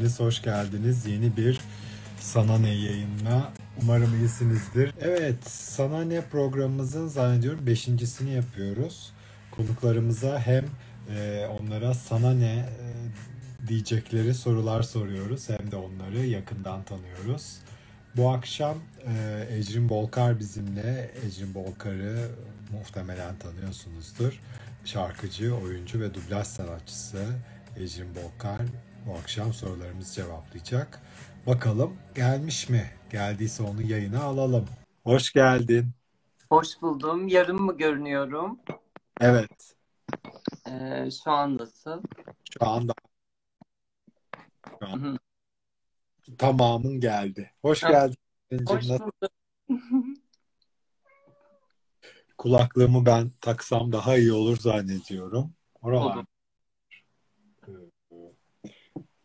Hepiniz hoş geldiniz. Yeni bir Sana Ne yayınına. Umarım iyisinizdir. Evet, Sana Ne programımızın zannediyorum beşincisini yapıyoruz. Konuklarımıza hem e, onlara Sana Ne e, diyecekleri sorular soruyoruz hem de onları yakından tanıyoruz. Bu akşam e, Ecrin Bolkar bizimle. Ecrin Bolkar'ı muhtemelen tanıyorsunuzdur. Şarkıcı, oyuncu ve dublaj sanatçısı Ecrin Bolkar bu akşam sorularımızı cevaplayacak. Bakalım gelmiş mi? Geldiyse onu yayına alalım. Hoş geldin. Hoş buldum. Yarım mı görünüyorum? Evet. Ee, şu an nasıl? Şu anda şu an hı. tamamın geldi. Hoş geldin. Hoş buldum. Kulaklığımı ben taksam daha iyi olur zannediyorum. Oralar, Olur.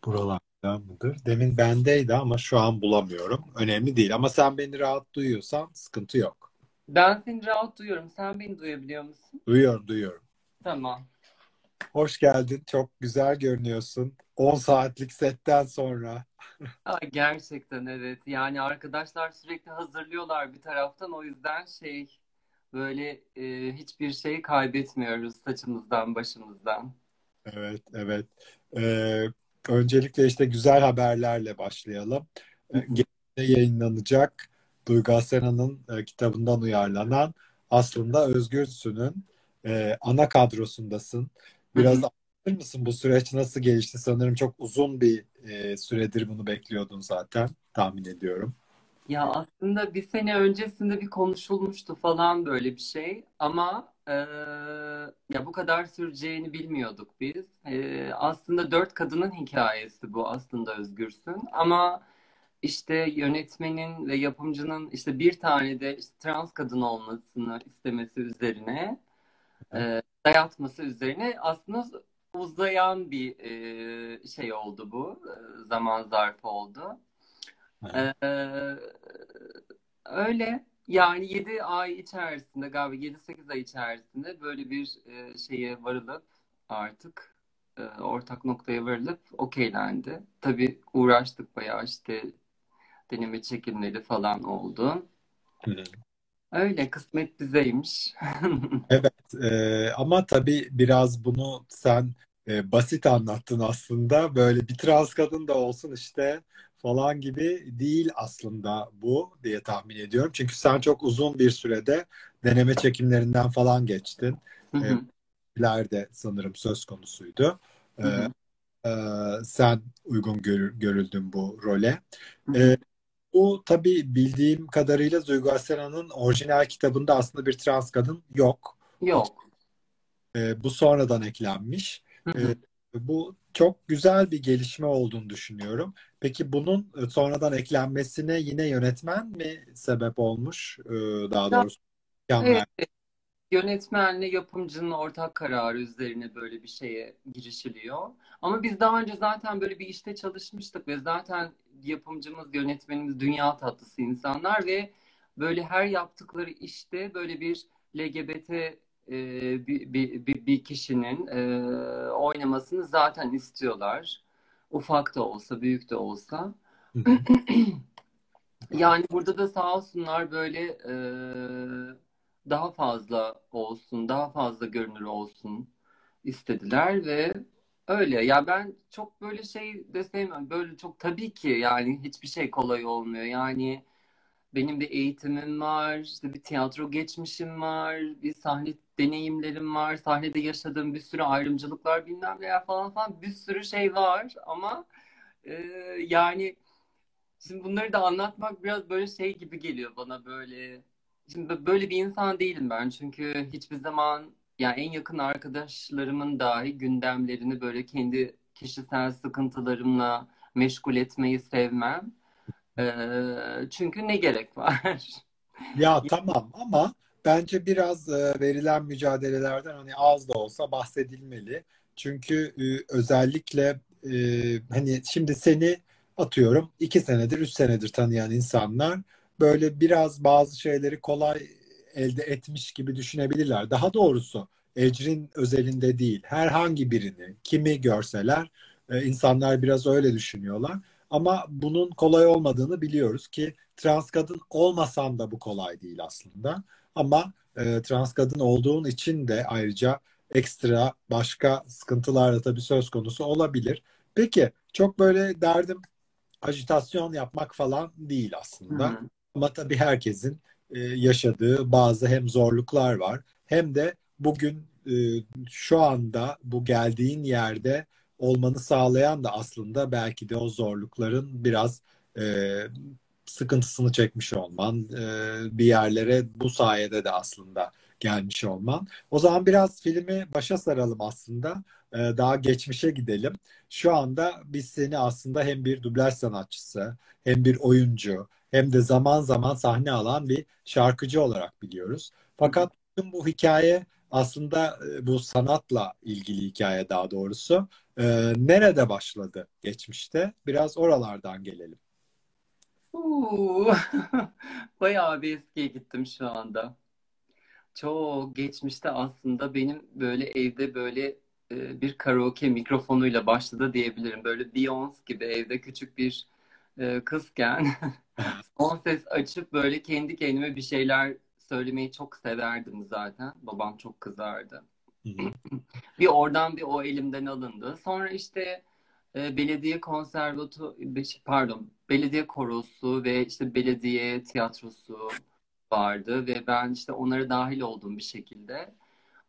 Buralarda mıdır? Demin bendeydi ama şu an bulamıyorum. Önemli değil ama sen beni rahat duyuyorsan sıkıntı yok. Ben seni rahat duyuyorum. Sen beni duyabiliyor musun? Duyuyorum, duyuyorum. Tamam. Hoş geldin. Çok güzel görünüyorsun. 10 saatlik setten sonra. Aa, gerçekten evet. Yani arkadaşlar sürekli hazırlıyorlar bir taraftan. O yüzden şey böyle e, hiçbir şey kaybetmiyoruz saçımızdan, başımızdan. Evet, evet. Ee, öncelikle işte güzel haberlerle başlayalım. Ee. Gene yayınlanacak Duygu Asena'nın e, kitabından uyarlanan aslında Özgürsün'ün e, ana kadrosundasın. Biraz anlatır mısın bu süreç nasıl gelişti? Sanırım çok uzun bir e, süredir bunu bekliyordun zaten tahmin ediyorum. Ya aslında bir sene öncesinde bir konuşulmuştu falan böyle bir şey ama e, ya bu kadar süreceğini bilmiyorduk biz. E, aslında dört kadının hikayesi bu aslında Özgürsün ama işte yönetmenin ve yapımcının işte bir tane de işte trans kadın olmasını istemesi üzerine e, dayatması üzerine aslında uzayan bir e, şey oldu bu e, zaman zarfı oldu. Evet. Ee, öyle yani 7 ay içerisinde galiba 7-8 ay içerisinde böyle bir e, şeye varılıp artık e, ortak noktaya varılıp okeylendi. Tabii uğraştık bayağı işte deneme çekimleri falan oldu. Hı hı. Öyle kısmet bizeymiş. Evet, e, ama tabii biraz bunu sen e, basit anlattın aslında. Böyle bir trans kadın da olsun işte falan gibi değil aslında bu diye tahmin ediyorum. Çünkü sen çok uzun bir sürede deneme çekimlerinden falan geçtin. E, ileride sanırım söz konusuydu. hı hı, e, sen uygun gör- görüldün bu role. hı E, hı. bu tabii bildiğim kadarıyla Duygu Asena'nın orijinal kitabında aslında bir trans kadın yok. Yok. E, bu sonradan eklenmiş. E, hı. bu çok güzel bir gelişme olduğunu düşünüyorum. Peki bunun e, sonradan eklenmesine yine yönetmen mi sebep olmuş? E, daha doğrusu evet, Yönetmenle yapımcının ortak kararı üzerine böyle bir şeye girişiliyor. Ama biz daha önce zaten böyle bir işte çalışmıştık ve zaten yapımcımız, yönetmenimiz dünya tatlısı insanlar ve böyle her yaptıkları işte böyle bir LGBT e, bir, bir, bir, kişinin e, oynamasını zaten istiyorlar. Ufak da olsa, büyük de olsa. Yani burada da sağ olsunlar böyle e, daha fazla olsun, daha fazla görünür olsun istediler ve öyle. Ya ben çok böyle şey de sevmiyorum. Böyle çok tabii ki yani hiçbir şey kolay olmuyor. Yani benim bir eğitimim var, işte bir tiyatro geçmişim var, bir sahne deneyimlerim var, sahnede yaşadığım bir sürü ayrımcılıklar bilmem neler falan falan bir sürü şey var ama e, yani Şimdi bunları da anlatmak biraz böyle şey gibi geliyor bana böyle. Şimdi böyle bir insan değilim ben çünkü hiçbir zaman yani en yakın arkadaşlarımın dahi gündemlerini böyle kendi kişisel sıkıntılarımla meşgul etmeyi sevmem. Ee, çünkü ne gerek var? Ya tamam ama bence biraz e, verilen mücadelelerden hani az da olsa bahsedilmeli. Çünkü e, özellikle e, hani şimdi seni atıyorum iki senedir, üç senedir tanıyan insanlar böyle biraz bazı şeyleri kolay elde etmiş gibi düşünebilirler. Daha doğrusu Ecrin özelinde değil, herhangi birini kimi görseler insanlar biraz öyle düşünüyorlar. Ama bunun kolay olmadığını biliyoruz ki trans kadın olmasan da bu kolay değil aslında. Ama e, trans kadın olduğun için de ayrıca ekstra başka sıkıntılar da tabii söz konusu olabilir. Peki çok böyle derdim ajitasyon yapmak falan değil aslında. Hı. Ama tabii herkesin e, yaşadığı bazı hem zorluklar var hem de bugün e, şu anda bu geldiğin yerde olmanı sağlayan da aslında belki de o zorlukların biraz e, sıkıntısını çekmiş olman, e, bir yerlere bu sayede de aslında gelmiş olman. O zaman biraz filmi başa saralım aslında. E, daha geçmişe gidelim. Şu anda biz seni aslında hem bir dublaj sanatçısı, hem bir oyuncu, hem de zaman zaman sahne alan bir şarkıcı olarak biliyoruz. Fakat tüm bu hikaye aslında e, bu sanatla ilgili hikaye daha doğrusu. E, nerede başladı geçmişte? Biraz oralardan gelelim. Bayağı bir eskiye gittim şu anda. Çok geçmişte aslında benim böyle evde böyle e, bir karaoke mikrofonuyla başladı diyebilirim. Böyle Beyoncé gibi evde küçük bir e, kızken son ses açıp böyle kendi kendime bir şeyler söylemeyi çok severdim zaten. Babam çok kızardı. Hı. Bir oradan bir o elimden alındı. Sonra işte e, belediye konservatu pardon belediye korosu ve işte belediye tiyatrosu vardı ve ben işte onlara dahil oldum bir şekilde.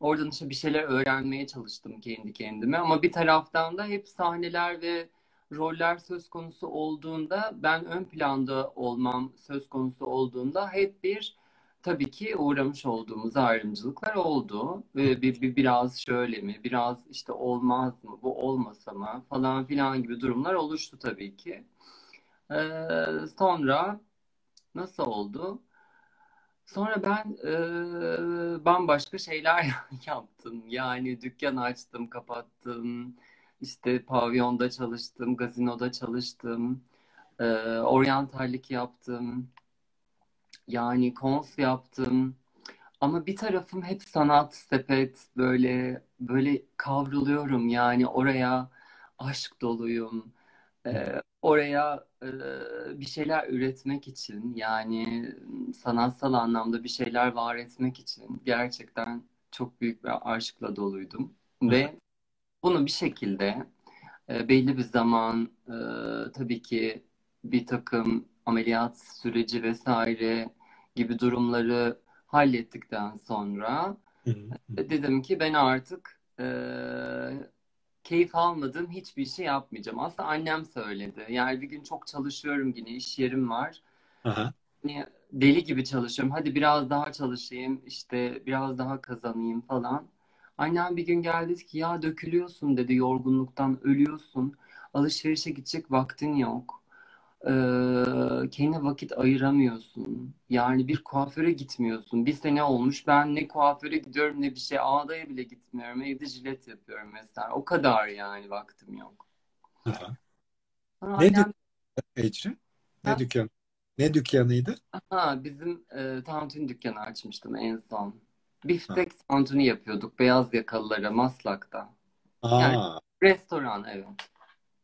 Oradan işte bir şeyler öğrenmeye çalıştım kendi kendime ama bir taraftan da hep sahneler ve roller söz konusu olduğunda ben ön planda olmam söz konusu olduğunda hep bir tabii ki uğramış olduğumuz ayrımcılıklar oldu. Ve bir, bir biraz şöyle mi, biraz işte olmaz mı, bu olmasa mı falan filan gibi durumlar oluştu tabii ki. Ee, sonra nasıl oldu? Sonra ben e, bambaşka şeyler yaptım. Yani dükkan açtım, kapattım. İşte pavyonda çalıştım, gazinoda çalıştım. E, oryantallik yaptım. Yani kons yaptım. Ama bir tarafım hep sanat, sepet böyle böyle kavruluyorum. Yani oraya aşk doluyum. Ee, oraya e, bir şeyler üretmek için yani sanatsal anlamda bir şeyler var etmek için gerçekten çok büyük bir aşkla doluydum. Ve bunu bir şekilde e, belli bir zaman e, tabii ki bir takım ameliyat süreci vesaire gibi durumları hallettikten sonra Hı hı. dedim ki ben artık e, keyif almadığım hiçbir şey yapmayacağım. Aslında annem söyledi. Yani bir gün çok çalışıyorum yine iş yerim var. Aha. Hani deli gibi çalışıyorum. Hadi biraz daha çalışayım, işte biraz daha kazanayım falan. Annem bir gün geldi ki ya dökülüyorsun dedi yorgunluktan ölüyorsun. Alışverişe gidecek vaktin yok. Ee, kendine vakit ayıramıyorsun. Yani bir kuaföre gitmiyorsun. Bir sene olmuş ben ne kuaföre gidiyorum ne bir şey. Ağdaya bile gitmiyorum. Evde jilet yapıyorum mesela. O kadar yani vaktim yok. Aha. Sonra Ne annem Ecrin? Ne dükkanı? Ne dükkanıydı? ha, bizim e, tantuni dükkanı açmıştım en son. Ha. Biftek tantuni yapıyorduk beyaz yakalılara Maslak'ta. Yani Aa, restoran evet.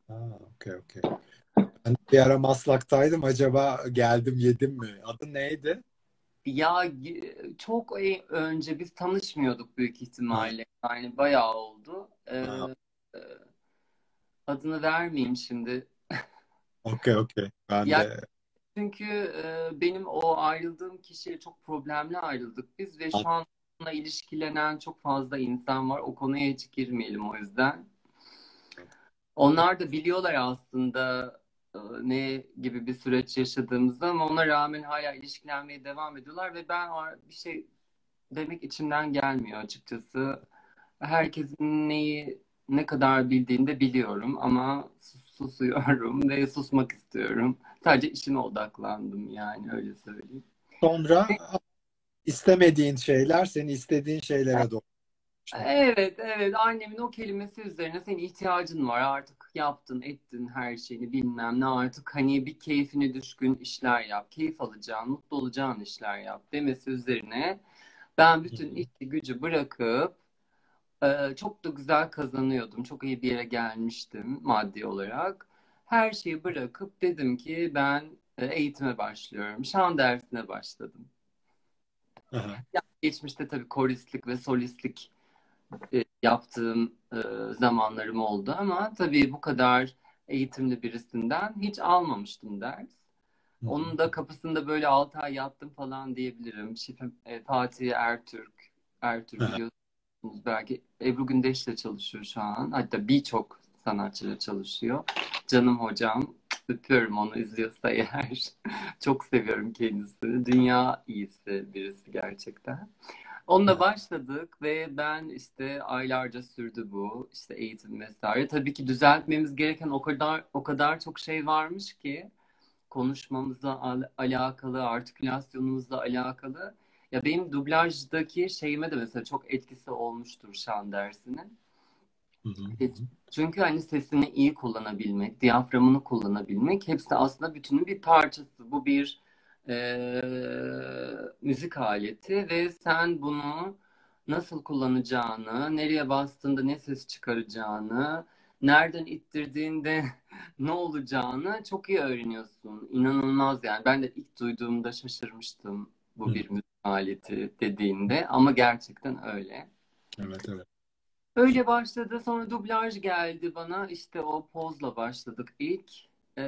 aa, okey okey. Ben bir ara Maslak'taydım. Acaba geldim yedim mi? Adı neydi? Ya e, çok e- önce biz tanışmıyorduk büyük Ha, ihtimalle. Yani bayağı oldu. Ee, ha, adını vermeyeyim şimdi. okey okey. Ben Ya de çünkü e, benim o ayrıldığım kişiyle çok problemli ayrıldık biz ve şu an onunla ilişkilenen çok fazla insan var. O konuya hiç girmeyelim o yüzden. Onlar da biliyorlar aslında ne gibi bir süreç yaşadığımızı ama ona rağmen hala ilişkilenmeye devam ediyorlar ve ben bir şey demek içimden gelmiyor açıkçası. Herkesin neyi ne kadar bildiğini de biliyorum ama sus- susuyorum ve susmak istiyorum. Sadece işime odaklandım yani öyle söyleyeyim. sonra istemediğin şeyler seni istediğin şeylere doğru işte. Evet, evet. Annemin o kelimesi üzerine senin ihtiyacın var. Artık yaptın, ettin her şeyini bilmem ne. Artık hani bir keyfine düşkün işler yap. Keyif alacağın, mutlu olacağın işler yap demesi üzerine ben bütün işi gücü bırakıp Ee, çok da güzel kazanıyordum. Çok iyi bir yere gelmiştim maddi olarak. Her şeyi bırakıp dedim ki ben e, eğitime başlıyorum. Şan dersine başladım. Aha. Yani geçmişte tabii koristlik ve solistlik e, yaptığım e, zamanlarım oldu ama tabii bu kadar eğitimli birisinden hiç almamıştım ders. Onun da kapısında böyle 6 ay yattım falan diyebilirim. Şefim e, Fatih Ertürk, Ertürk biliyorsunuz belki Ebru Gündeş'le çalışıyor şu an. Hatta birçok sanatçıyla çalışıyor. Canım hocam, öpüyorum onu izliyorsa eğer. Çok seviyorum kendisini. Dünya iyisi birisi gerçekten. Onunla başladık ve ben işte aylarca sürdü bu işte eğitim vesaire. Tabii ki düzeltmemiz gereken o kadar o kadar çok şey varmış ki konuşmamızla al- alakalı, artikülasyonumuzla alakalı. Ya benim dublajdaki şeyime de mesela çok etkisi olmuştur şan dersinin. Hı hı. Çünkü hani sesini iyi kullanabilmek, diyaframını kullanabilmek hepsi aslında bütünün bir parçası. Bu bir e, müzik aleti ve sen bunu nasıl kullanacağını, nereye bastığında ne ses çıkaracağını, nereden ittirdiğinde ne olacağını çok iyi öğreniyorsun. İnanılmaz yani. Ben de ilk duyduğumda şaşırmıştım bu Hı. bir müzik aleti dediğinde ama gerçekten öyle. Evet evet. Öyle başladı. Sonra dublaj geldi bana. İşte o pozla başladık ilk. Ee,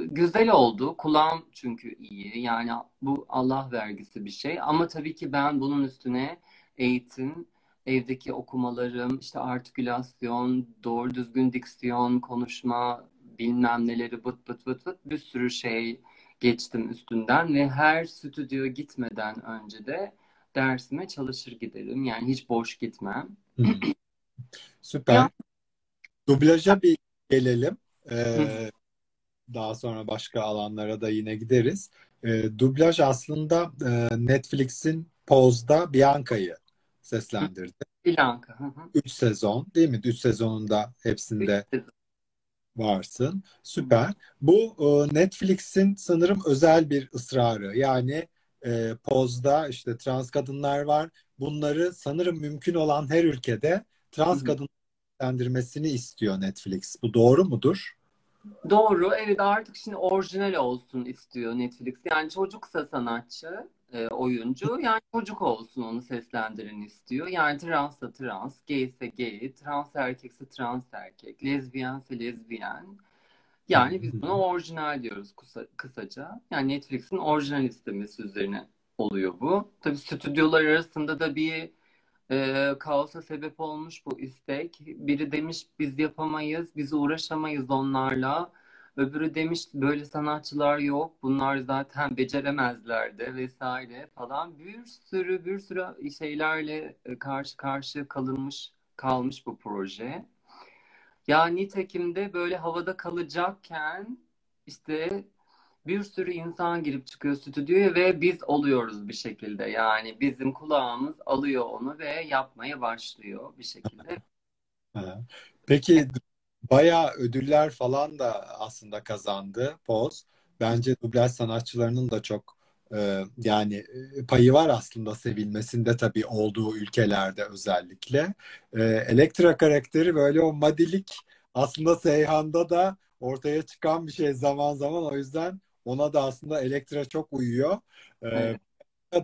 güzel oldu. Kulağım çünkü iyi. Yani bu Allah vergisi bir şey. Ama tabii ki ben bunun üstüne eğitim, evdeki okumalarım, işte artikülasyon, doğru düzgün diksiyon, konuşma, bilmem neleri bıt bıt bıt bıt bir sürü şey geçtim üstünden ve her stüdyoya gitmeden önce de dersime çalışır giderim. Yani hiç boş gitmem. Süper. Ya. Dublaja bir gelelim. Ee, daha sonra başka alanlara da yine gideriz. Ee, dublaj aslında e, Netflix'in Poz'da Bianca'yı seslendirdi. Hı hı. 3 sezon değil mi? 3 sezonunda hepsinde Üç sezon. varsın. Süper. Bu e, Netflix'in sanırım özel bir ısrarı. Yani e, Poz'da işte trans kadınlar var. Bunları sanırım mümkün olan her ülkede trans kadın seslendirmesini istiyor Netflix. Bu doğru mudur? Doğru. Evet artık şimdi orijinal olsun istiyor Netflix. Yani çocuksa sanatçı, e, oyuncu yani çocuk olsun onu seslendirin istiyor. Yani transsa trans, gay ise gay, trans erkekse trans erkek, lezbiyense lezbiyen. Yani biz buna orijinal diyoruz kısa, kısaca. Yani Netflix'in orijinal istemesi üzerine oluyor bu. Tabii stüdyolar arasında da bir e, kaosa sebep olmuş bu istek. Biri demiş biz yapamayız, biz uğraşamayız onlarla. Öbürü demiş böyle sanatçılar yok, bunlar zaten beceremezler de vesaire falan. Bir sürü bir sürü şeylerle karşı karşıya kalınmış kalmış bu proje. Ya nitekim de böyle havada kalacakken işte bir sürü insan girip çıkıyor stüdyoya ve biz oluyoruz bir şekilde. Yani bizim kulağımız alıyor onu ve yapmaya başlıyor bir şekilde. Peki bayağı ödüller falan da aslında kazandı Poz. Bence dublaj sanatçılarının da çok e, yani e, payı var aslında sevilmesinde tabii olduğu ülkelerde özellikle. E, Elektra karakteri böyle o madilik aslında Seyhan'da da ortaya çıkan bir şey zaman zaman o yüzden ona da aslında Elektra çok uyuyor. E, Evet.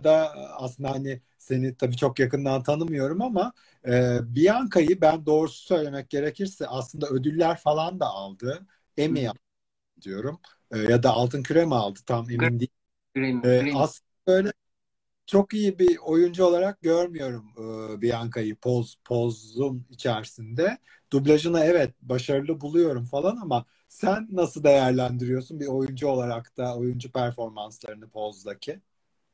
da aslında hani seni tabii çok yakından tanımıyorum ama e, Bianca'yı ben doğrusu söylemek gerekirse aslında ödüller falan da aldı. Emmy aldı diyorum. E, ya da Altın Küre mi aldı tam emin değilim. E, Grammy. aslında böyle çok iyi bir oyuncu olarak görmüyorum e, Bianca'yı Poz, Poz'un içerisinde. Dublajını evet başarılı buluyorum falan ama sen nasıl değerlendiriyorsun bir oyuncu olarak da oyuncu performanslarını Poz'daki?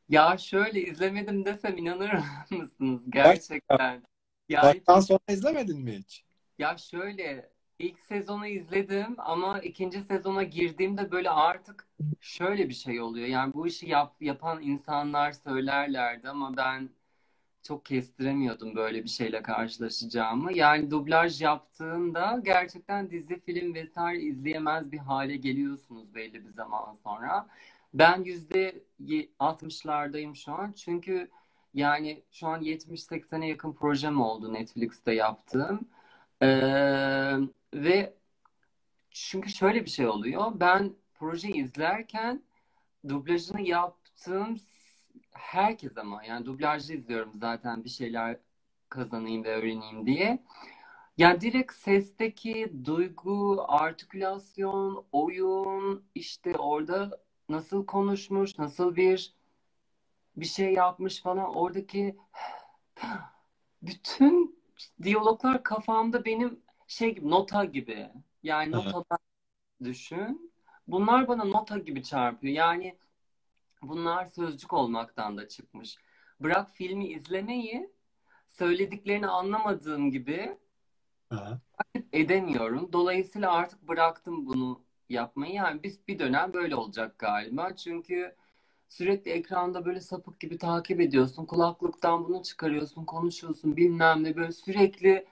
Ya şöyle izlemedim desem inanır mısınız Gerçekten. gerçekten? Yani Baştan sona izlemedin mi hiç? ya şöyle ilk sezonu izledim ama ikinci sezona girdiğimde böyle artık şöyle bir şey oluyor. Yani bu işi yap, yapan insanlar söylerlerdi ama ben çok kestiremiyordum böyle bir şeyle karşılaşacağımı. Yani dublaj yaptığında gerçekten dizi, film vesaire izleyemez bir hale geliyorsunuz belli bir zaman sonra. Ben yüzde 60'lardayım şu an. Çünkü Yani şu an 70-80'e yakın projem oldu Netflix'te yaptığım. Ee, ve çünkü şöyle bir şey oluyor. Ben projeyi izlerken dublajını yaptığım herkes ama yani dublajlı izliyorum zaten bir şeyler kazanayım ve öğreneyim diye. Yani direkt sesteki duygu, artikülasyon, oyun, işte orada nasıl konuşmuş, nasıl bir bir şey yapmış falan oradaki bütün diyaloglar kafamda benim şey gibi nota gibi. Yani Aha. nota düşün. Bunlar bana nota gibi çarpıyor. Yani bunlar sözcük olmaktan da çıkmış. Bırak filmi izlemeyi, söylediklerini anlamadığım gibi Aha. edemiyorum. Dolayısıyla artık bıraktım bunu yapmayı. Yani biz bir dönem böyle olacak galiba. Çünkü sürekli ekranda böyle sapık gibi takip ediyorsun. Kulaklıktan bunu çıkarıyorsun, konuşuyorsun bilmem ne böyle sürekli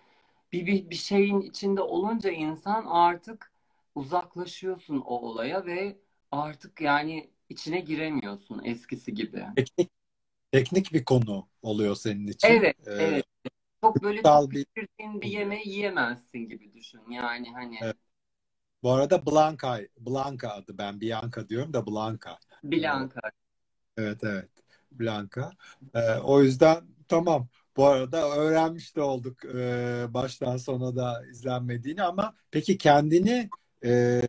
bir, bir, bir şeyin içinde olunca insan artık uzaklaşıyorsun o olaya ve artık yani içine giremiyorsun eskisi gibi. Teknik, teknik bir konu oluyor senin için. Evet, Ee, evet. Çok böyle çok bir bir yemeği yiyemezsin gibi düşün. Yani hani Evet. Bu arada Blanca, Blanca adı ben Bianca diyorum da Blanca. Blanca. evet evet Blanca. Ee, o yüzden tamam. Bu arada öğrenmiş de olduk e, baştan sona da izlenmediğini ama peki kendini e,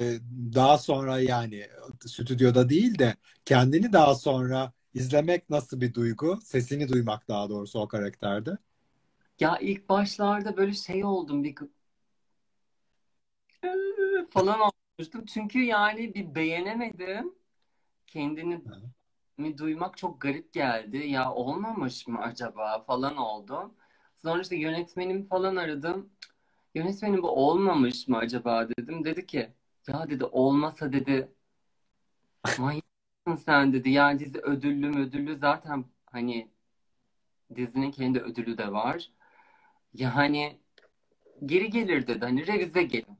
daha sonra yani stüdyoda değil de kendini daha sonra izlemek nasıl bir duygu? Sesini duymak daha doğrusu o karakterde. Ya ilk başlarda böyle şey oldum bir falan olmuştum. Çünkü yani bir beğenemedim. Kendini. Mi duymak çok garip geldi. Ya olmamış mı acaba falan oldu. Sonra işte yönetmenimi falan aradım. Yönetmenim bu olmamış mı acaba dedim. Dedi ki ya dedi olmasa dedi manyaksın sen dedi. Yani dizi ödüllü ödüllü zaten hani dizinin kendi ödülü de var. Yani geri gelir dedi. Hani revize gelin.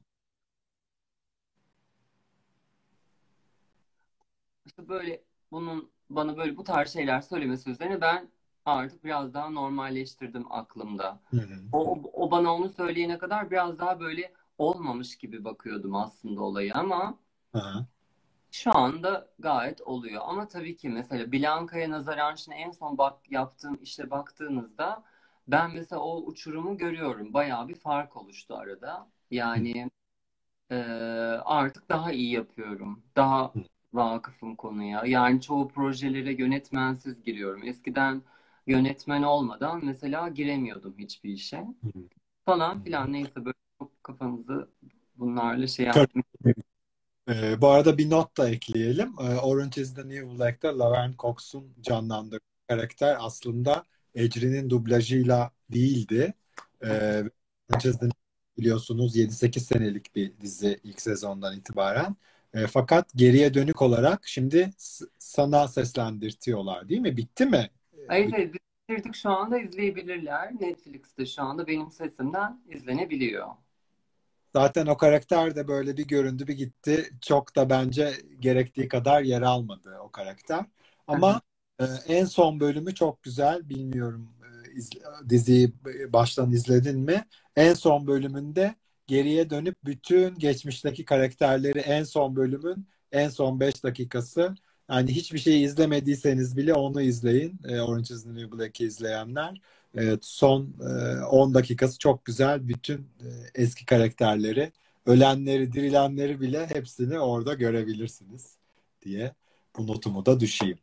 İşte böyle bunun bana böyle bu tarz şeyler söylemesi üzerine ben artık biraz daha normalleştirdim aklımda. Hı hı. O, o, bana onu söyleyene kadar biraz daha böyle olmamış gibi bakıyordum aslında olayı ama Aha. şu anda gayet oluyor. Ama tabii ki mesela Blanka'ya nazaran şimdi en son bak yaptığım işte baktığınızda ben mesela o uçurumu görüyorum. Bayağı bir fark oluştu arada. Yani e, artık daha iyi yapıyorum. Daha vakıfım konuya. Yani çoğu projelere yönetmensiz giriyorum. Eskiden yönetmen olmadan mesela giremiyordum hiçbir işe. Hı. Falan filan neyse böyle çok kafanızı bunlarla şey yapmayın. Ee, bu arada bir not da ekleyelim. Ee, Orange is the New Black'ta Laverne Cox'un canlandırdığı karakter aslında Ecrin'in dublajıyla değildi. Ee, biliyorsunuz 7-8 senelik bir dizi ilk sezondan itibaren. Ee, fakat geriye dönük olarak şimdi sana seslendirtiyorlar değil mi? Bitti mi? Evet, bit- biz bitirdik şu anda izleyebilirler. Netflix'te şu anda benim sesimden izlenebiliyor. Zaten o karakter de böyle bir göründü bir gitti. Çok da bence gerektiği kadar yer almadı o karakter. Ama e, en son bölümü çok güzel. Bilmiyorum e, iz- diziyi baştan izledin mi? En son bölümünde geriye dönüp bütün geçmişteki karakterleri en son bölümün en son 5 dakikası yani hiçbir şey izlemediyseniz bile onu izleyin. E, Orange is the New Black'i izleyenler. Evet, son e, 10 dakikası çok güzel. Bütün e, eski karakterleri, ölenleri, dirilenleri bile hepsini orada görebilirsiniz diye bu notumu da düşeyim.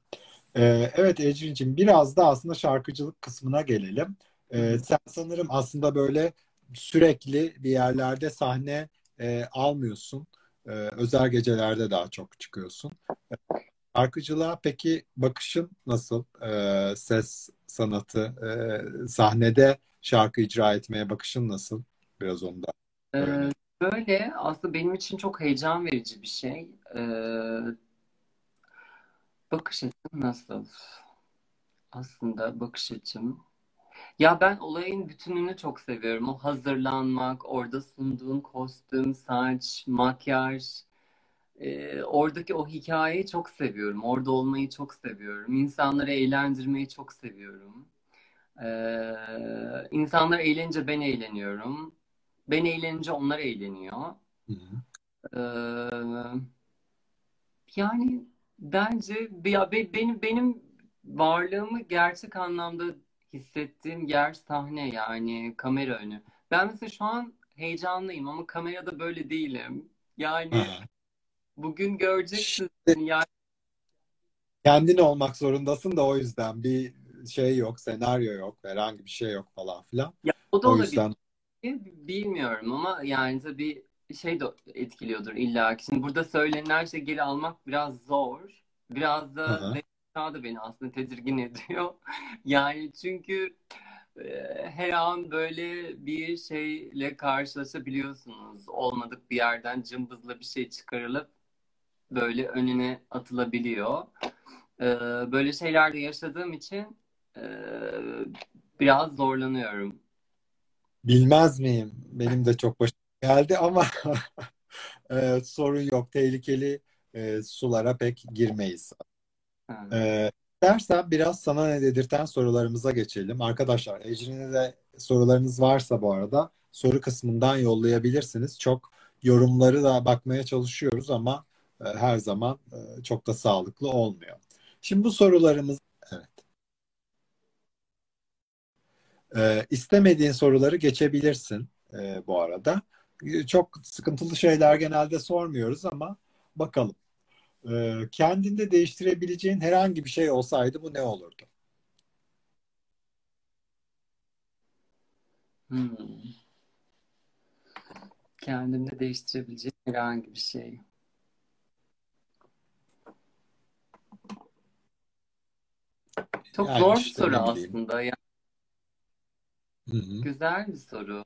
E, evet Ecrin'cim biraz da aslında şarkıcılık kısmına gelelim. E, sen sanırım aslında böyle sürekli bir yerlerde sahne e, almıyorsun. E, özel gecelerde daha çok çıkıyorsun. Şarkıcılığa peki bakışın nasıl? Ee, ses sanatı, e, sahnede şarkı icra etmeye bakışın nasıl? Biraz onu da öğrenelim. Ee, böyle aslında benim için çok heyecan verici bir şey. Ee, bakış açım nasıl? Aslında bakış açım. Ya ben olayın bütününü çok seviyorum. O hazırlanmak, orada sunduğun kostüm, saç, makyaj, e, oradaki o hikayeyi çok seviyorum. Orada olmayı çok seviyorum. İnsanları eğlendirmeyi çok seviyorum. Ee, insanlar eğlenince ben eğleniyorum. Ben eğlenince onlar eğleniyor. Hı hı. Ee, yani bence ya be- benim benim varlığımı gerçek anlamda hissettiğim yer sahne yani kamera önü. Ben mesela şu an heyecanlıyım ama kamerada böyle değilim. Yani Ha. bugün göreceksin Şimdi yani kendin olmak zorundasın da o yüzden bir şey yok, senaryo yok, herhangi bir şey yok falan filan. ya o da O olabilir. yüzden Bilmiyorum ama yani tabii şey de etkiliyordur illa ki. Şimdi burada söylenen her şeyi geri almak biraz zor. Biraz da hı. Zehra da beni aslında tedirgin ediyor. Yani çünkü e, her an böyle bir şeyle karşılaşabiliyorsunuz. Olmadık bir yerden cımbızla bir şey çıkarılıp böyle önüne atılabiliyor. E, Böyle şeyler de yaşadığım için e, biraz zorlanıyorum. bilmez miyim? Benim de çok başıma geldi ama sorun yok. Tehlikeli sulara pek girmeyiz. Ha. E, dersen biraz sana ne dedirten sorularımıza geçelim. Arkadaşlar, Ecrin'e de sorularınız varsa bu arada soru kısmından yollayabilirsiniz. Çok yorumları da bakmaya çalışıyoruz ama e, her zaman e, çok da sağlıklı olmuyor. Şimdi bu sorularımız evet. E, istemediğin soruları geçebilirsin e, bu arada. Çok sıkıntılı şeyler genelde sormuyoruz ama bakalım. E, kendinde değiştirebileceğin herhangi bir şey olsaydı bu ne olurdu? Hmm. Kendimde değiştirebileceğim herhangi bir şey. Çok Yani zor bir işte soru aslında. Yani Hı hı. güzel bir soru.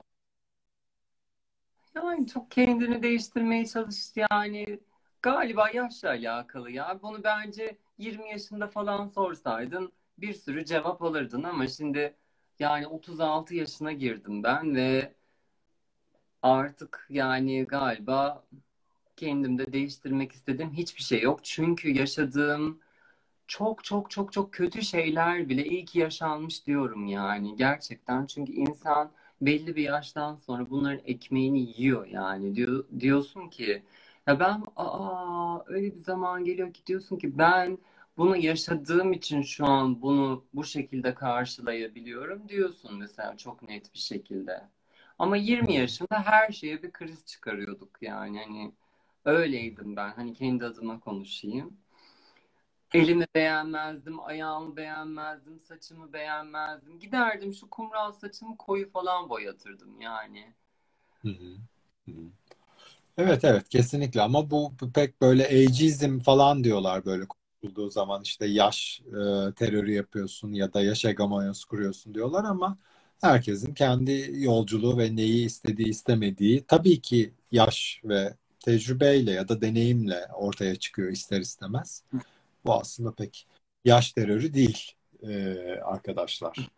Yani çok kendini değiştirmeye çalış yani galiba yaşla alakalı ya. Bunu bence 20 yaşında falan sorsaydın bir sürü cevap alırdın ama şimdi yani 36 yaşına girdim ben ve artık yani galiba kendimde değiştirmek istediğim hiçbir şey yok. Çünkü yaşadığım çok çok çok çok kötü şeyler bile iyi ki yaşanmış diyorum yani gerçekten. Çünkü insan belli bir yaştan sonra bunların ekmeğini yiyor yani. Diyor, diyorsun ki ya ben aa öyle bir zaman geliyor ki diyorsun ki ben bunu yaşadığım için şu an bunu bu şekilde karşılayabiliyorum diyorsun mesela çok net bir şekilde. Ama Hı 20 hı. yaşında her şeye bir kriz çıkarıyorduk yani hani öyleydim ben hani kendi adıma konuşayım. Elimi beğenmezdim, ayağımı beğenmezdim, saçımı beğenmezdim. Giderdim şu kumral saçımı koyu falan boyatırdım yani. Hı. Hı hı. Evet evet kesinlikle ama bu pek böyle ageizm falan diyorlar böyle konuşulduğu zaman işte yaş e, terörü yapıyorsun ya da yaş hegemonyası kuruyorsun diyorlar ama herkesin kendi yolculuğu ve neyi istediği istemediği tabii ki yaş ve tecrübeyle ya da deneyimle ortaya çıkıyor ister istemez. Bu aslında pek yaş terörü değil e, arkadaşlar.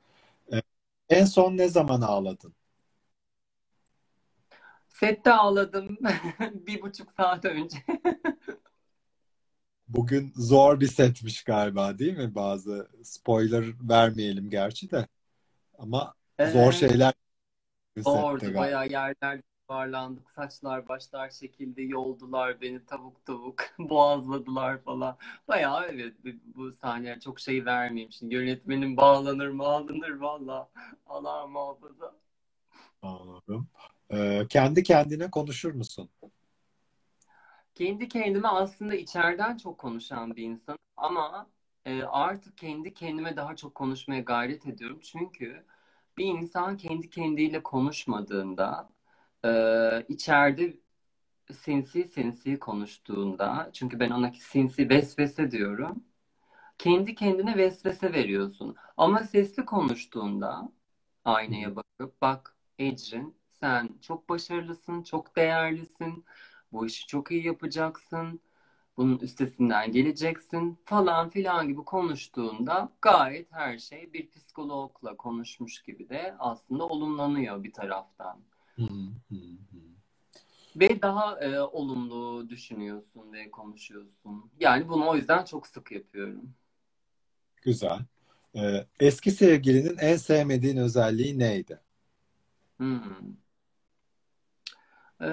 E, en son ne zaman ağladın? Sette ağladım bir buçuk saat önce. Bugün zor bir setmiş galiba değil mi? Bazı spoiler vermeyelim gerçi de. Ama zor Ee, şeyler Zordu bayağı yerlerde yuvarlandık. Saçlar başlar çekildi. Yoldular beni tavuk tavuk. Boğazladılar falan. Bayağı evet bu, sahneler çok şey vermeyeyim şimdi. Yönetmenim bağlanır bağlanır valla. Allah muhafaza. Anladım. Ee, kendi kendine konuşur musun? Kendi kendime aslında içeriden çok konuşan bir insan ama e, artık kendi kendime daha çok konuşmaya gayret ediyorum. Çünkü bir insan kendi kendiyle konuşmadığında e, içeride sinsi sinsi konuştuğunda çünkü ben ona sinsi vesvese diyorum. Kendi kendine vesvese veriyorsun. Ama sesli konuştuğunda aynaya bakıp bak Ecrin sen çok başarılısın, çok değerlisin. Bu işi çok iyi yapacaksın. Bunun üstesinden geleceksin falan filan gibi konuştuğunda gayet her şey bir psikologla konuşmuş gibi de aslında olumlanıyor bir taraftan. Ve daha e, olumlu düşünüyorsun ve konuşuyorsun. Yani bunu o yüzden çok sık yapıyorum. Güzel. Ee, eski sevgilinin en sevmediğin özelliği neydi? Hmm. Ee,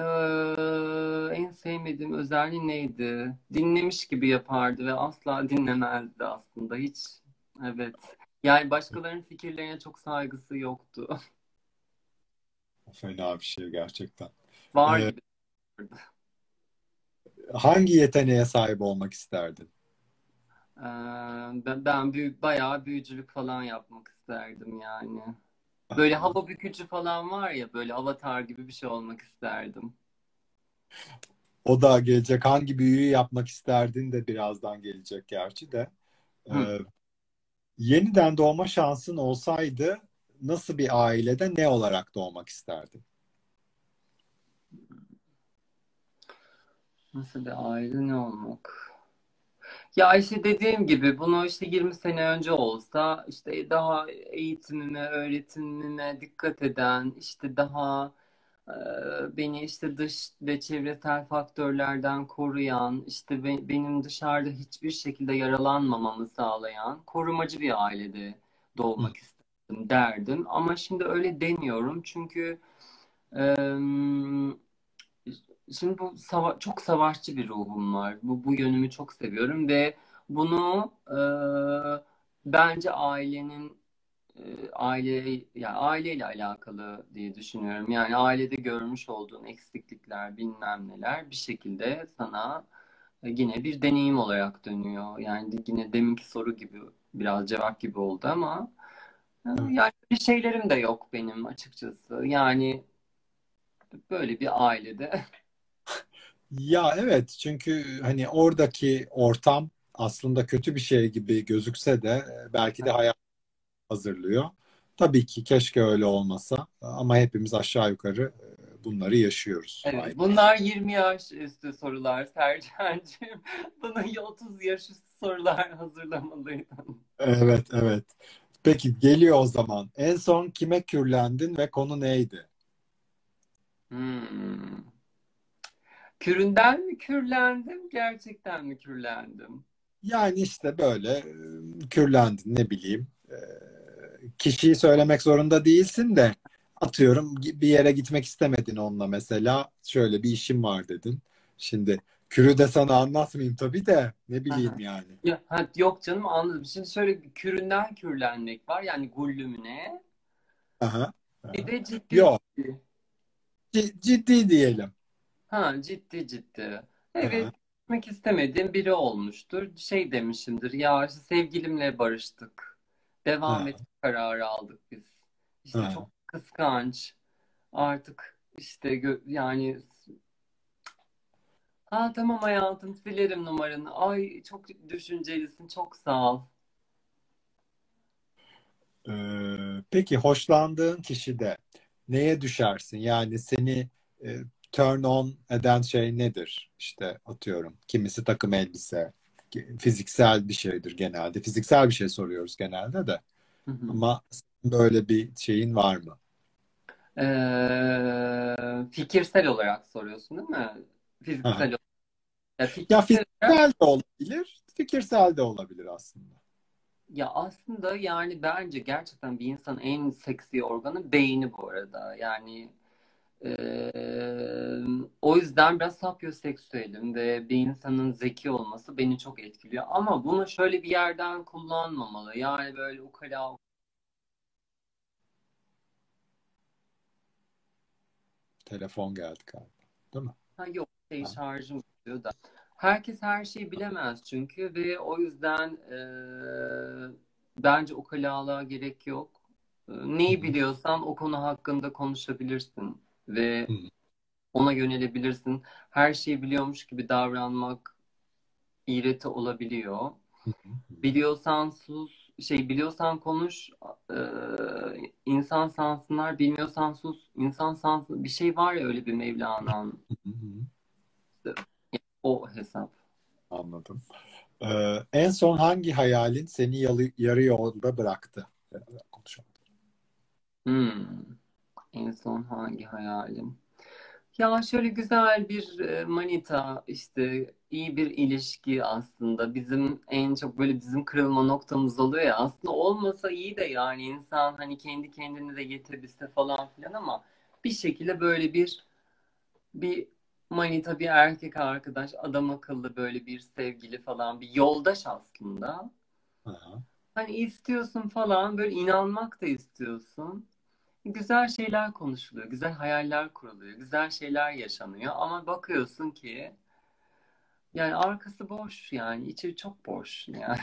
en sevmediğim özelliği neydi? Dinlemiş gibi yapardı ve asla dinlemezdi aslında. Hiç, evet. Yani başkalarının fikirlerine çok saygısı yoktu. Fena bir şey gerçekten. Var Ee, gibi. hangi yeteneğe sahip olmak isterdin? Ee, ben, ben büyük, bayağı büyücülük falan yapmak isterdim yani. Böyle hava bükücü falan var ya, böyle avatar gibi bir şey olmak isterdim. O da gelecek. Hangi büyüyü yapmak isterdin de birazdan gelecek gerçi de. Hı. Ee, yeniden doğma şansın olsaydı nasıl bir ailede ne olarak doğmak isterdin? Nasıl bir aile ne olmak? Ya işte dediğim gibi bunu işte 20 sene önce olsa işte daha eğitimime, öğretimime dikkat eden, işte daha e, beni işte dış ve çevresel faktörlerden koruyan, işte be- benim dışarıda hiçbir şekilde yaralanmamamı sağlayan korumacı bir ailede doğmak istedim derdim. Ama şimdi öyle demiyorum çünkü em, Şimdi bu sava- çok savaşçı bir ruhum var. Bu, bu yönümü çok seviyorum ve bunu e, bence ailenin e, aile yani aileyle alakalı diye düşünüyorum. Yani ailede görmüş olduğun eksiklikler, bilmem neler bir şekilde sana e, yine bir deneyim olarak dönüyor. Yani yine deminki soru gibi biraz cevap gibi oldu ama e, yani bir şeylerim de yok benim açıkçası. Yani böyle bir ailede. Ya evet çünkü hani oradaki ortam aslında kötü bir şey gibi gözükse de e, belki de hayat hazırlıyor. Tabii ki keşke öyle olmasa ama hepimiz aşağı yukarı e, bunları yaşıyoruz. Evet, bunlar 20 yaş üstü sorular Sercan'cığım. Bana 30 yaş üstü sorular hazırlamalıydın. Evet, evet. Peki geliyor o zaman. En son kime kürlendin ve konu neydi? Hmm. Küründen mi kürlendim, gerçekten mi kürlendim? Yani işte böyle e, kürlendin ne bileyim. E, Kişiyi söylemek zorunda değilsin de atıyorum bir yere gitmek istemedin onunla mesela. Şöyle bir işim var dedin. Şimdi kürü de sana anlatmayayım tabii de ne bileyim Aha. yani. Ya, ha, yok canım anladım. Şimdi şöyle bir küründen kürlenmek var yani gullümüne. Aha. Bir aha. de ciddi Yok ciddi. ci- ciddi diyelim. Ha ciddi ciddi. Evet Aha. gitmek istemediğim biri olmuştur. Şey demişimdir ya işte sevgilimle barıştık. Devam Ha. etme kararı aldık biz. İşte Ha. çok kıskanç. Artık işte gö- yani ha tamam hayatım silerim numaranı. Ay çok düşüncelisin çok sağ ol. Ee, peki hoşlandığın kişide neye düşersin? Yani seni e, turn on eden şey nedir? İşte atıyorum kimisi takım elbise, fiziksel bir şeydir genelde. Fiziksel bir şey soruyoruz genelde de. Hı hı. Ama böyle bir şeyin var mı? Ee, fikirsel olarak soruyorsun değil mi? Fiziksel olarak. Ya Ya fikirsel olarak fiziksel de olabilir, fikirsel de olabilir aslında. Ya aslında yani bence gerçekten bir insanın en seksi organı beyni bu arada. Yani o yüzden biraz sapyoseksüelim ve bir insanın zeki olması beni çok etkiliyor. Ama bunu şöyle bir yerden kullanmamalı. Yani böyle ukala Telefon geldi galiba, değil mi? ha yok şey Ha. şarjım bitiyor da. Herkes her şeyi bilemez çünkü ve o yüzden eee, bence ukalalığa gerek yok. Neyi biliyorsan o konu hakkında konuşabilirsin ve ona yönelebilirsin. Her şeyi biliyormuş gibi davranmak iğreti olabiliyor. Biliyorsan sus, şey biliyorsan konuş, e, insan sansınlar, bilmiyorsan sus, insan sansın. Bir şey var ya öyle bir Mevlana'nın o hesap. Anladım. Ee, en son hangi hayalin seni yalı- yarı yolda bıraktı? Konuşalım. Hmm. En son hangi hayalim? Ya şöyle güzel bir e, manita işte iyi bir ilişki aslında bizim en çok böyle bizim kırılma noktamız oluyor ya aslında olmasa iyi de yani insan hani kendi kendine de yetebilse falan filan ama bir şekilde böyle bir bir manita bir erkek arkadaş adam akıllı böyle bir sevgili falan bir yoldaş aslında Aha. hani istiyorsun falan böyle inanmak da istiyorsun. Güzel şeyler konuşuluyor, güzel hayaller kuruluyor, güzel şeyler yaşanıyor ama bakıyorsun ki yani arkası boş yani içi çok boş yani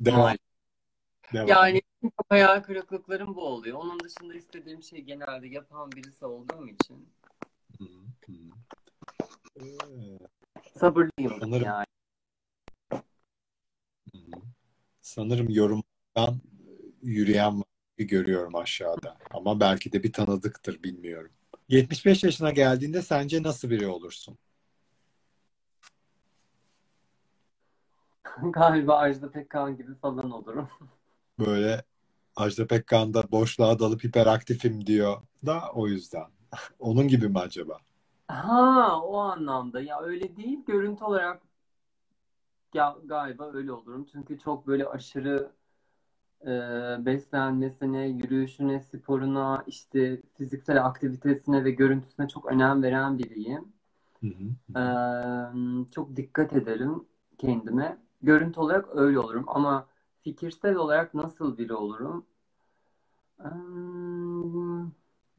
Devam, devam. Yani çok hayal kırıklıklarım bu oluyor. Onun dışında istediğim şey genelde yapan birisi olduğum için Hı hı. Ee, sabırlıyım sanırım yani. sanırım yorumdan yürüyen var görüyorum aşağıda. Ama belki de bir tanıdıktır bilmiyorum. 75 yaşına geldiğinde sence nasıl biri olursun? Galiba Ajda Pekkan gibi falan olurum. Böyle Ajda Pekkan da boşluğa dalıp hiperaktifim diyor da o yüzden. Onun gibi mi acaba? Ha o anlamda ya öyle değil görüntü olarak ya galiba öyle olurum. Çünkü çok böyle aşırı e, beslenmesine, yürüyüşüne, sporuna, işte fiziksel aktivitesine ve görüntüsüne çok önem veren biriyim. Hı hı, E, çok dikkat ederim kendime. Görüntü olarak öyle olurum ama fikirsel olarak nasıl biri olurum?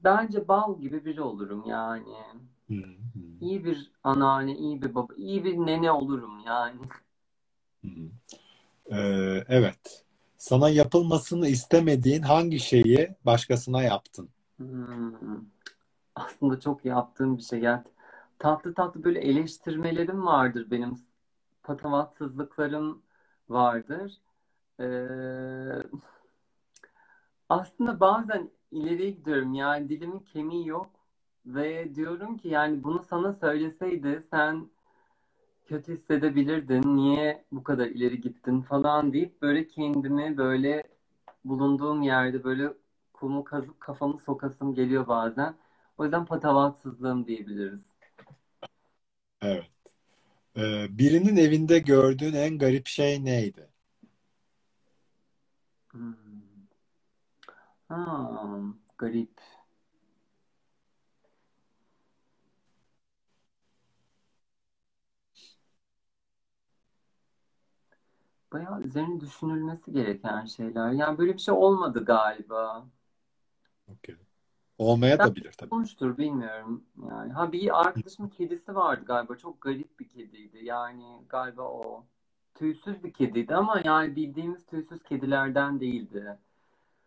Bence bal gibi biri olurum yani. Hı hı, İyi bir anneanne, iyi bir baba, iyi bir nene olurum yani. hı hı. Ee, evet. Sana yapılmasını istemediğin hangi şeyi başkasına yaptın? Hmm. Aslında çok yaptığım bir şey. Yani tatlı tatlı böyle eleştirmelerim vardır benim. Patavatsızlıklarım vardır. Ee, aslında bazen ileriye gidiyorum. Yani dilimin kemiği yok. Ve diyorum ki yani bunu sana söyleseydi sen kötü hissedebilirdin. Niye bu kadar ileri gittin falan deyip böyle kendimi böyle bulunduğum yerde böyle kumu kazıp kafamı sokasım geliyor bazen. O yüzden patavatsızlığım diyebiliriz. Evet. Ee, birinin evinde gördüğün en garip şey neydi? Hmm. Ha, garip. Bayağı üzerine düşünülmesi gereken şeyler. Yani böyle bir şey olmadı galiba. Okey. Olmaya Ben da bilir tabii. olmuştur bilmiyorum. Yani ha bir arkadaşımın kedisi vardı galiba. Çok garip bir kediydi. Yani galiba o. Tüysüz bir kediydi ama yani bildiğimiz tüysüz kedilerden değildi.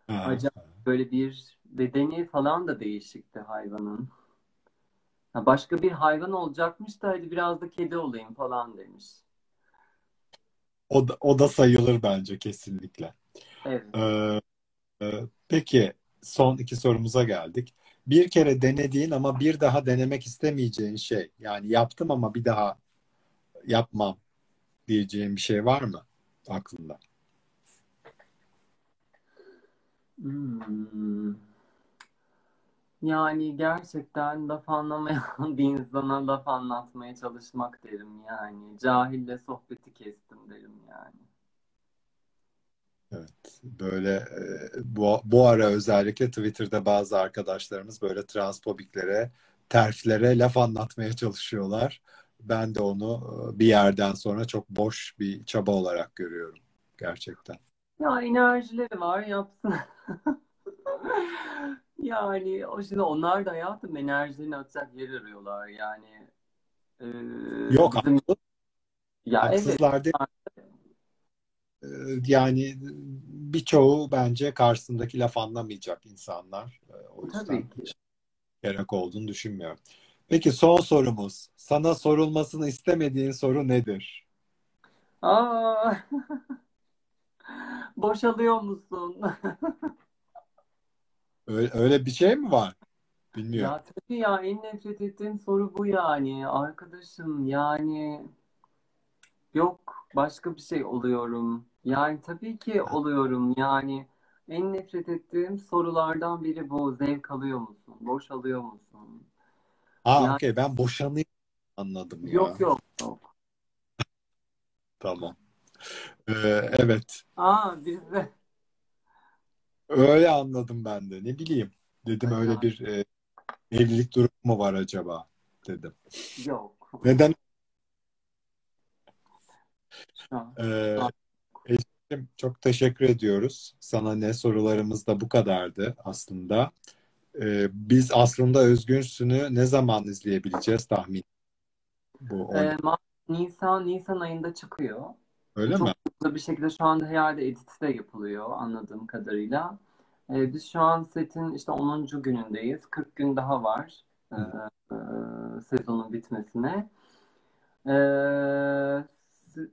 Ha, Acayip böyle bir bedeni falan da değişikti hayvanın. Ha, başka bir hayvan olacakmış da hadi biraz da kedi olayım falan demiş. O da, o da sayılır bence kesinlikle. Evet. Ee, e, peki son iki sorumuza geldik. Bir kere denediğin ama bir daha denemek istemeyeceğin şey. Yani yaptım ama bir daha yapmam diyeceğin bir şey var mı aklında? Hmm. Yani gerçekten laf anlamayan bir insana laf anlatmaya çalışmak derim yani. Cahille sohbeti kestim derim yani. Evet, böyle e, bu, bu ara özellikle Twitter'da bazı arkadaşlarımız böyle transfobiklere, terflere laf anlatmaya çalışıyorlar. Ben de onu e, bir yerden sonra çok boş bir çaba olarak görüyorum gerçekten. Ya enerjileri var yapsın. Yani o şimdi onlar da hayatım enerjilerini atacak yer arıyorlar yani. Ee, Yok bizim haksız, ya evet haksızlar değil. E, Yani birçoğu bence karşısındaki laf anlamayacak insanlar. E, O yüzden tabii ki. gerek olduğunu düşünmüyorum. Peki son sorumuz. Sana sorulmasını istemediğin soru nedir? Aa, boşalıyor musun? Öyle, öyle bir şey mi var? Bilmiyorum. Ya tabii ya en nefret ettiğim soru bu yani. Arkadaşım yani yok başka bir şey oluyorum. Yani tabii ki oluyorum yani. En nefret ettiğim sorulardan biri bu. Zevk alıyor musun? Boş alıyor musun? Ha Yani okey ben boşanayım anladım ya. yok yok yok. Tamam. Ee, evet. Aa bizde. Öyle anladım ben de. Ne bileyim. Dedim öyle Yani bir e, evlilik durumu mu var acaba dedim. yok. Neden? Ee. Eşim, çok teşekkür ediyoruz. Sana ne sorularımız da bu kadardı aslında. Ee, biz aslında Özgürsün'ü ne zaman izleyebileceğiz tahmin? Bu Ee, Nisan Nisan ayında çıkıyor. Öyle Çok mi? hızlı bir şekilde şu anda herhalde editi de yapılıyor anladığım kadarıyla. Ee, biz şu an setin işte 10. günündeyiz. 40 gün daha var e, e, sezonun bitmesine. Se-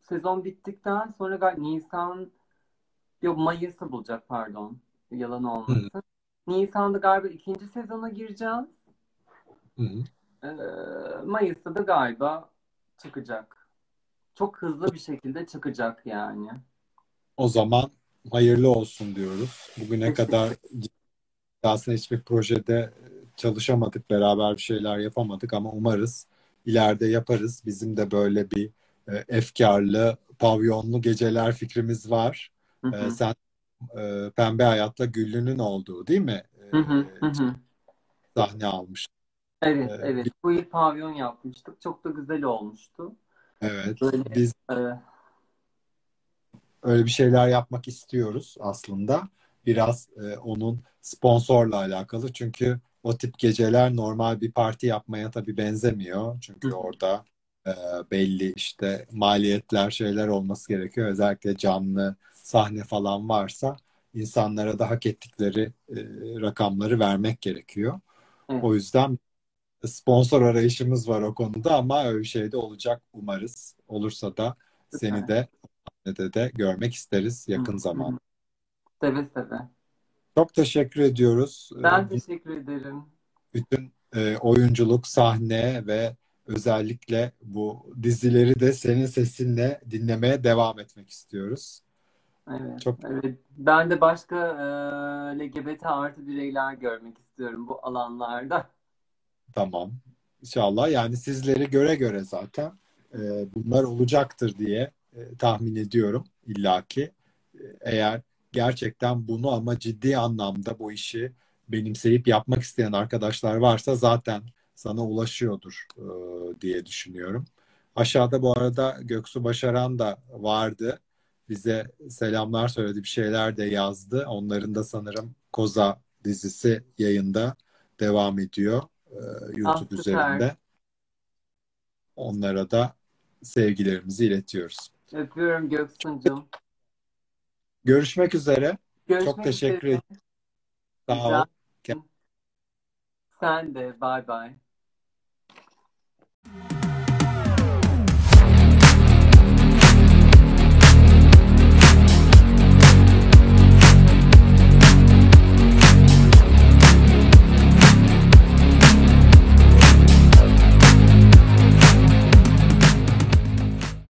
sezon bittikten sonra gal- Nisan yok Mayıs'ı bulacak pardon. Yalan olmasın. Nisan'da galiba ikinci sezona gireceğiz. Hı hı. Ee, Mayıs'ta da galiba çıkacak. Çok hızlı bir şekilde çıkacak yani. O zaman hayırlı olsun diyoruz. Bugüne kadar aslında hiçbir projede çalışamadık, beraber bir şeyler yapamadık ama umarız ileride yaparız. Bizim de böyle bir e, efkarlı, pavyonlu geceler fikrimiz var. Hı E, sen e, Pembe Hayat'la Güllü'nün olduğu değil mi? Hı hı, hı E, hı. sahne almış. Evet, E, evet. Bu yıl pavyon yapmıştık. Çok da güzel olmuştu. Evet, Böyle biz e, öyle bir şeyler yapmak istiyoruz aslında. Biraz e, onun sponsorla alakalı. Çünkü o tip geceler normal bir parti yapmaya tabii benzemiyor. hı Çünkü hı, orada e, belli işte maliyetler şeyler olması gerekiyor. Özellikle canlı sahne falan varsa insanlara da hak ettikleri e, rakamları vermek gerekiyor. evet, O yüzden sponsor arayışımız var o konuda ama öyle şey de olacak umarız. Olursa da seni de sahnede de görmek isteriz yakın zaman. Seve seve. Çok teşekkür ediyoruz. Ben Ee, teşekkür ederim. Bütün e, oyunculuk, sahne ve özellikle bu dizileri de senin sesinle dinlemeye devam etmek istiyoruz. Evet, Çok evet. Ben de başka e, LGBT artı bireyler görmek istiyorum bu alanlarda. Tamam. İnşallah yani sizleri göre göre zaten e, bunlar olacaktır diye e, tahmin ediyorum illaki. E, Eğer gerçekten bunu ama ciddi anlamda bu işi benimseyip yapmak isteyen arkadaşlar varsa zaten sana ulaşıyordur e, diye düşünüyorum. Aşağıda bu arada Göksu Başaran da vardı. Bize selamlar söyledi, bir şeyler de yazdı. Onların da sanırım Koza dizisi yayında devam ediyor e, YouTube ah, üzerinde. Onlara da sevgilerimizi iletiyoruz. Öpüyorum Göksuncum. Görüşmek üzere. Görüşmek Çok teşekkür ederim. Sağ ol. Sen de. Bye bye.